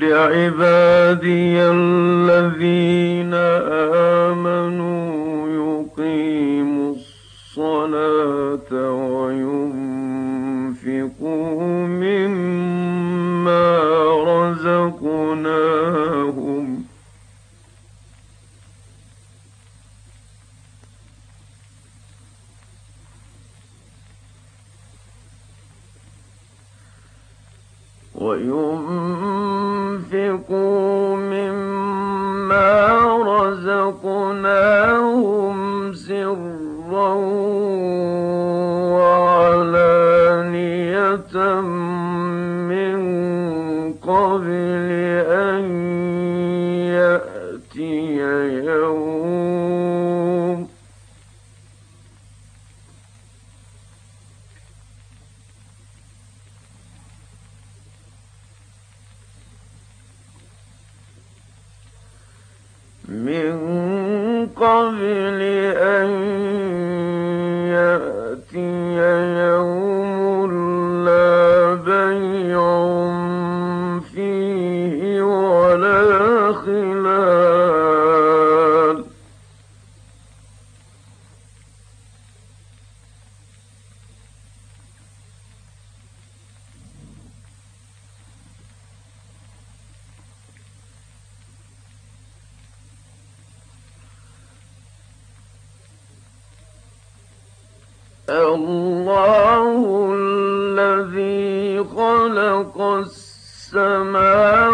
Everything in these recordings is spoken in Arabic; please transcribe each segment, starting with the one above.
لعبادي الذين وينفقوا مما رزقوا الله الذي خلق السماوات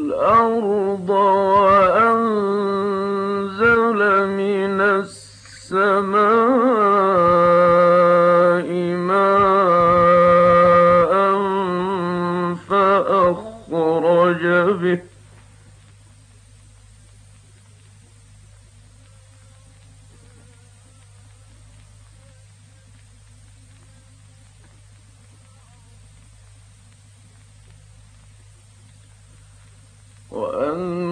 我嗯。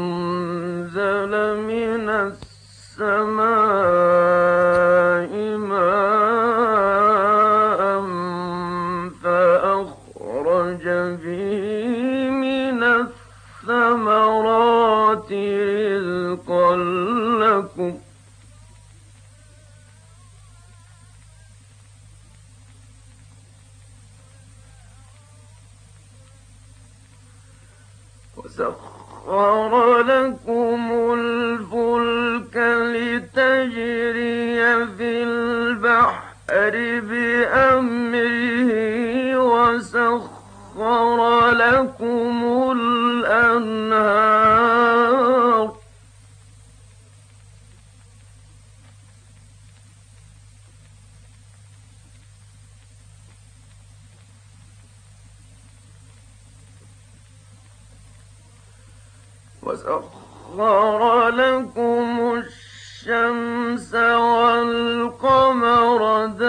وسخر لكم الشمس والقمر دا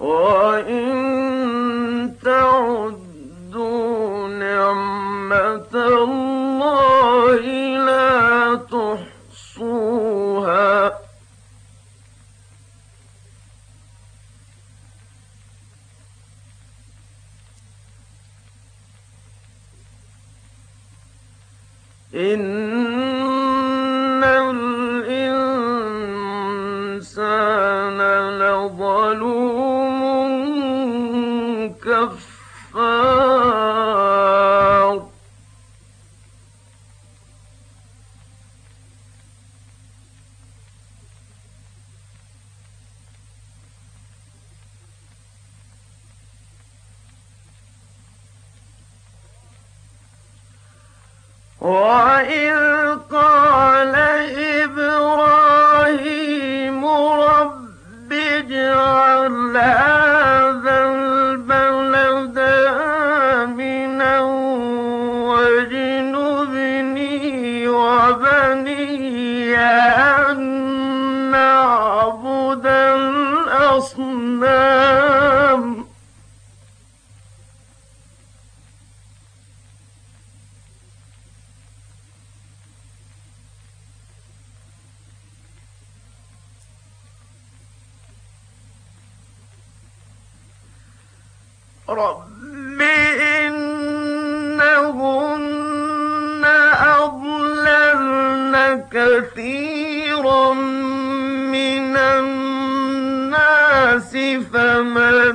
وإن وإذ كثيرا من الناس فمن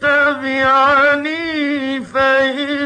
تبعني فإن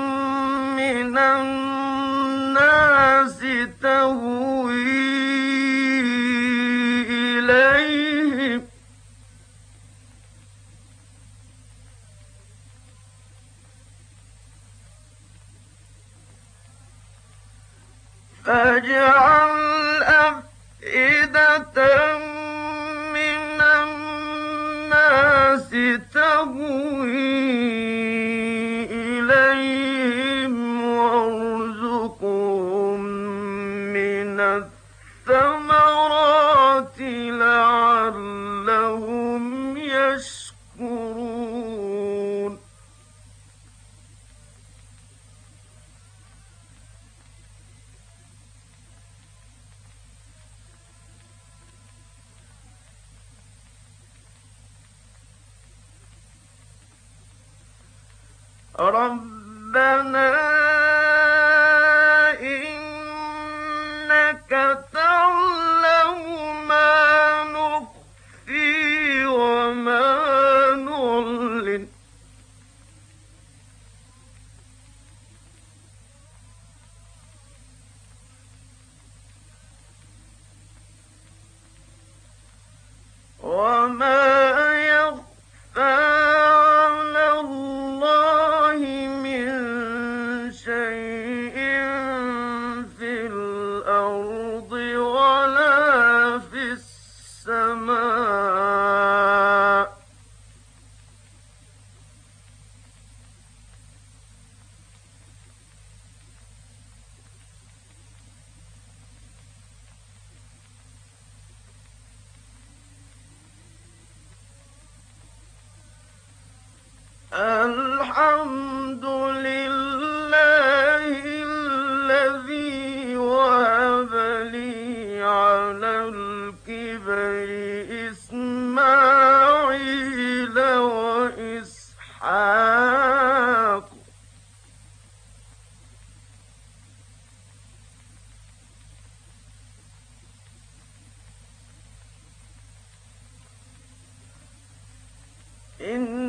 الثمرات الحمد لله الذي وهب لي على الكبر إسماعيل وإسحاق. إن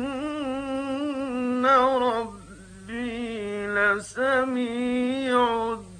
سميع الدعاء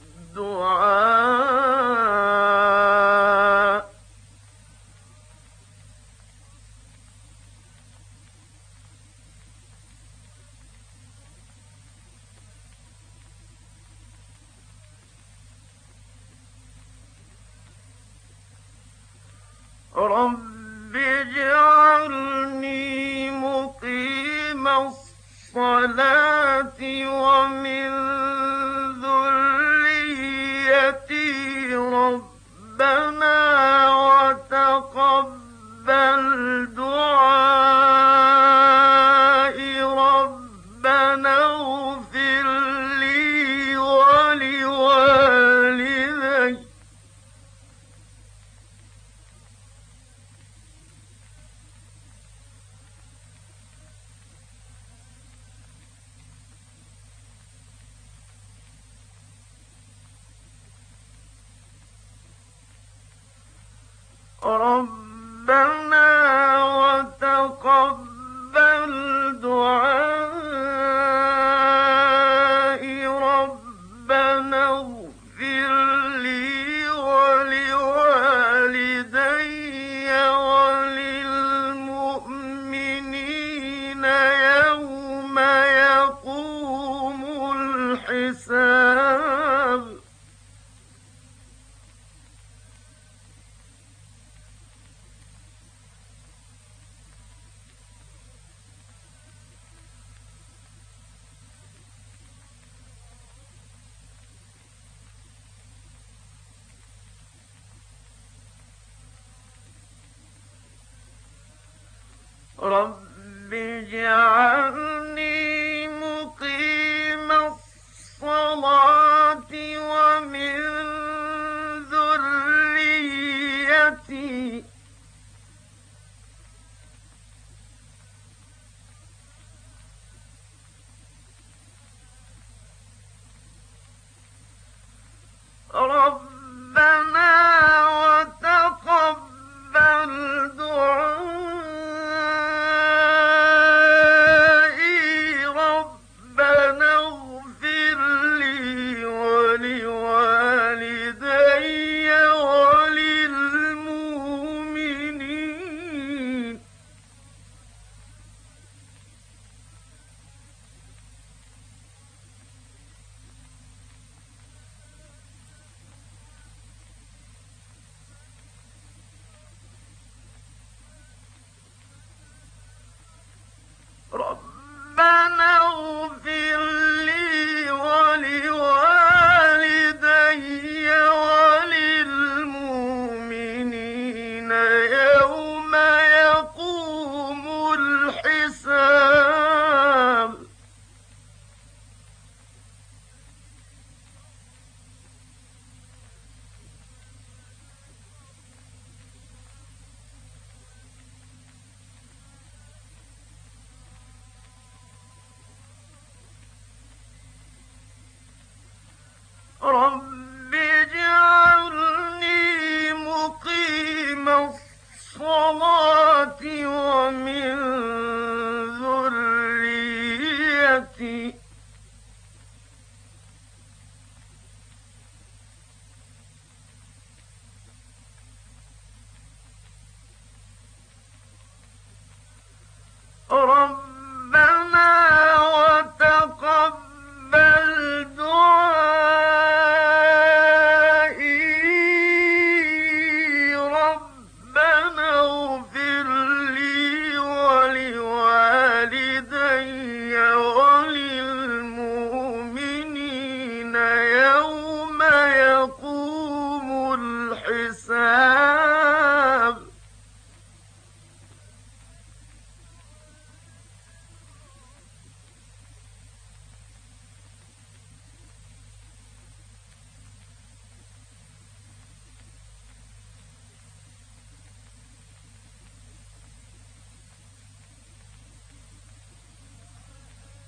ربنا وتقبل رب اجعل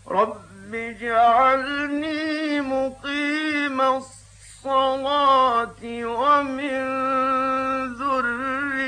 رب اجعلني مقيم الصلاة ومن ذريتي.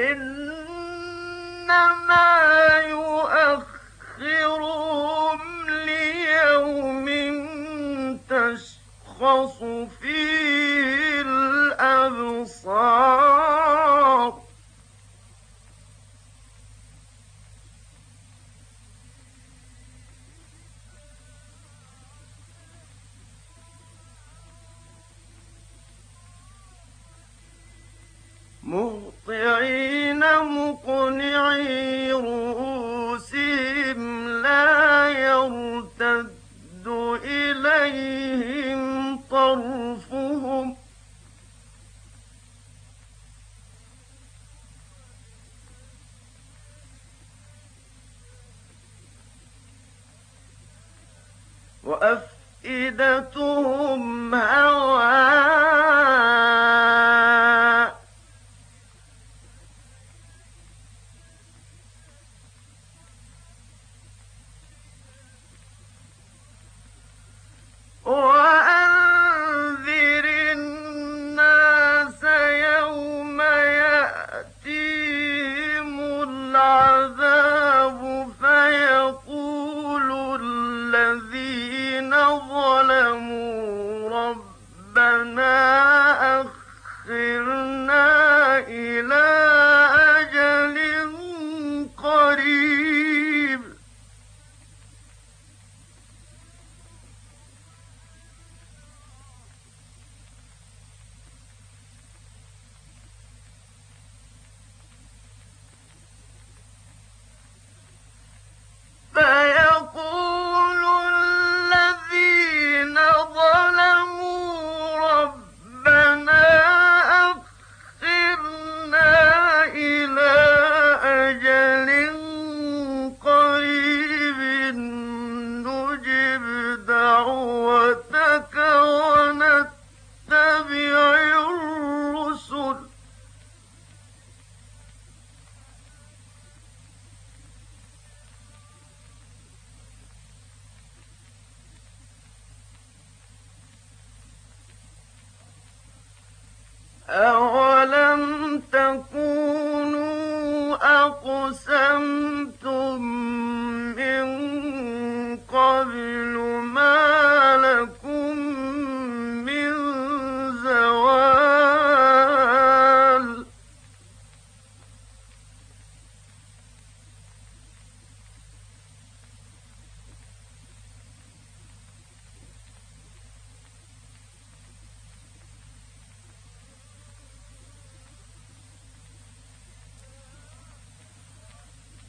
إنما يؤخرهم ليوم تشخص فيه الأبصار. مُّ مهطعين مقنعي رؤوسهم لا يرتد إليهم طرفهم. وأفئدتهم هواء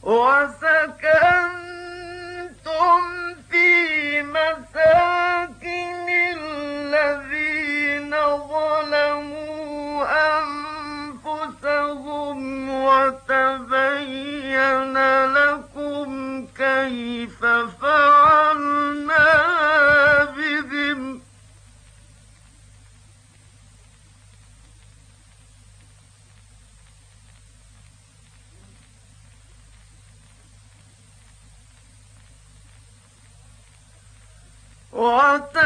وسكنتم في مساكن الذين ظلموا أنفسهم وتبين لكم وقد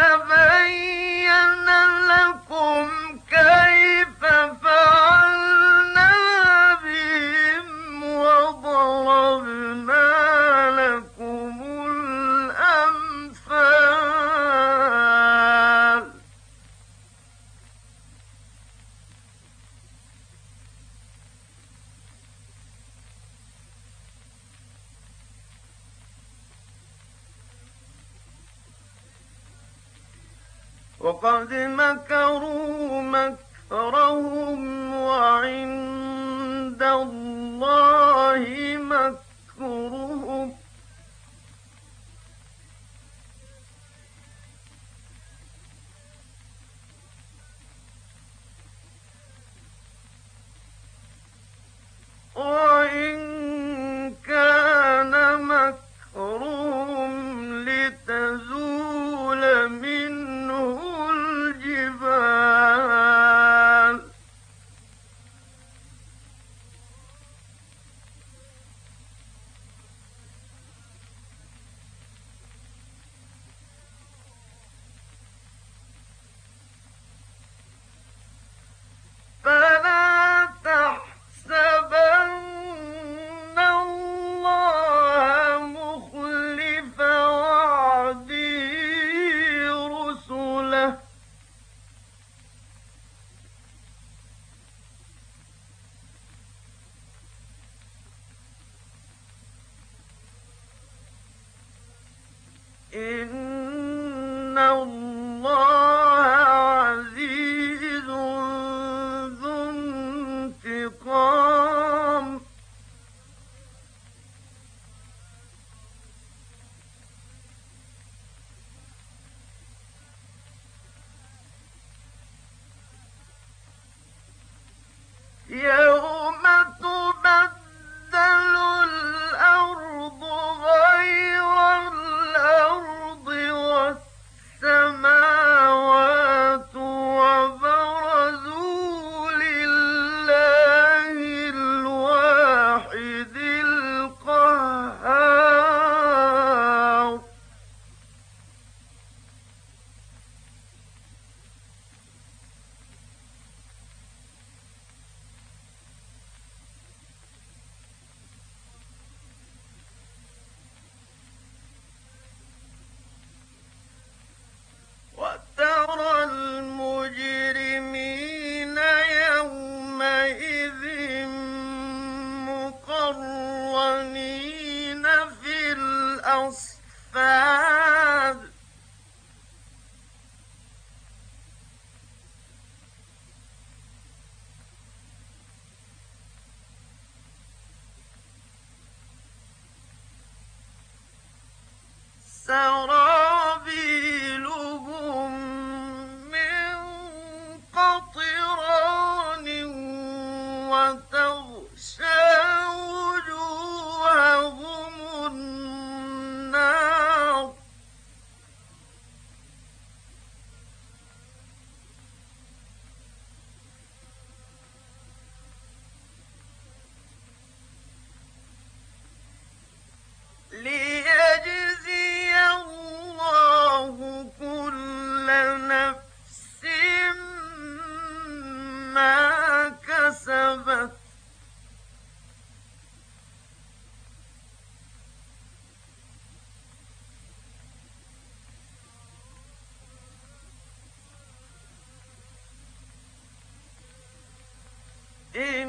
إن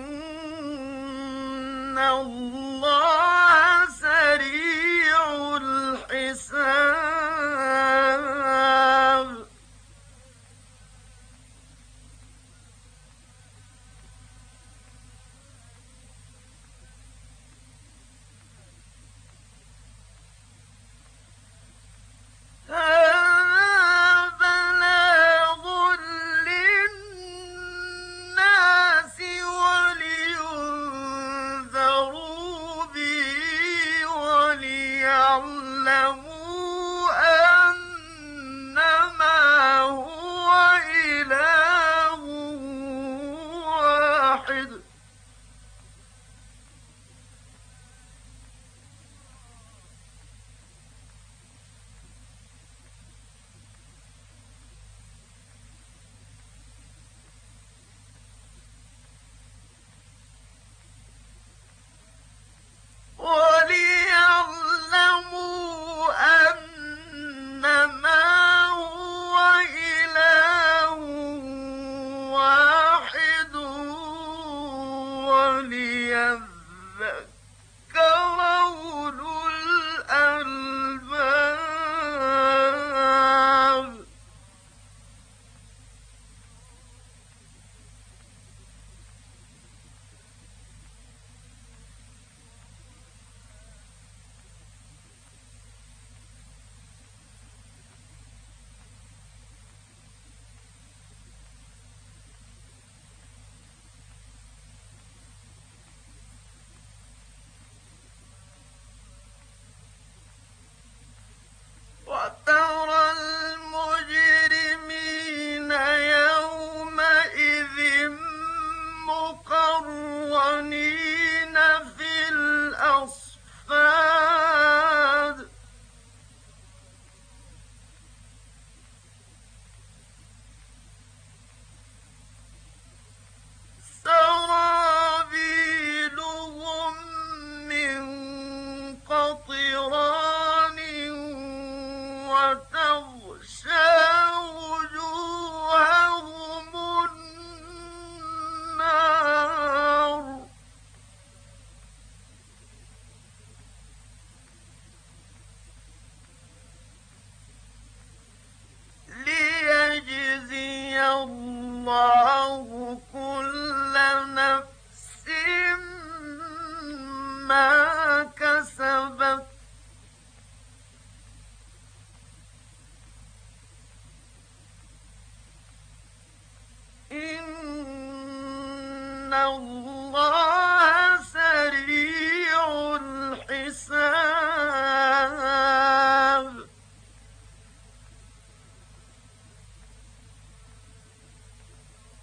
الله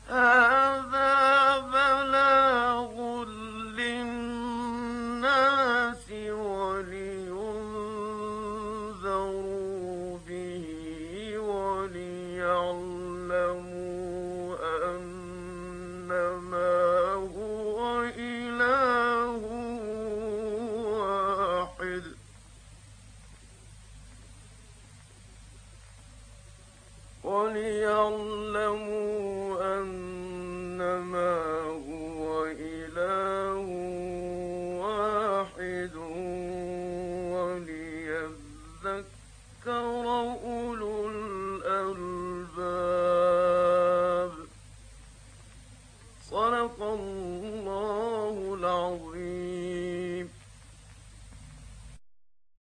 Uh,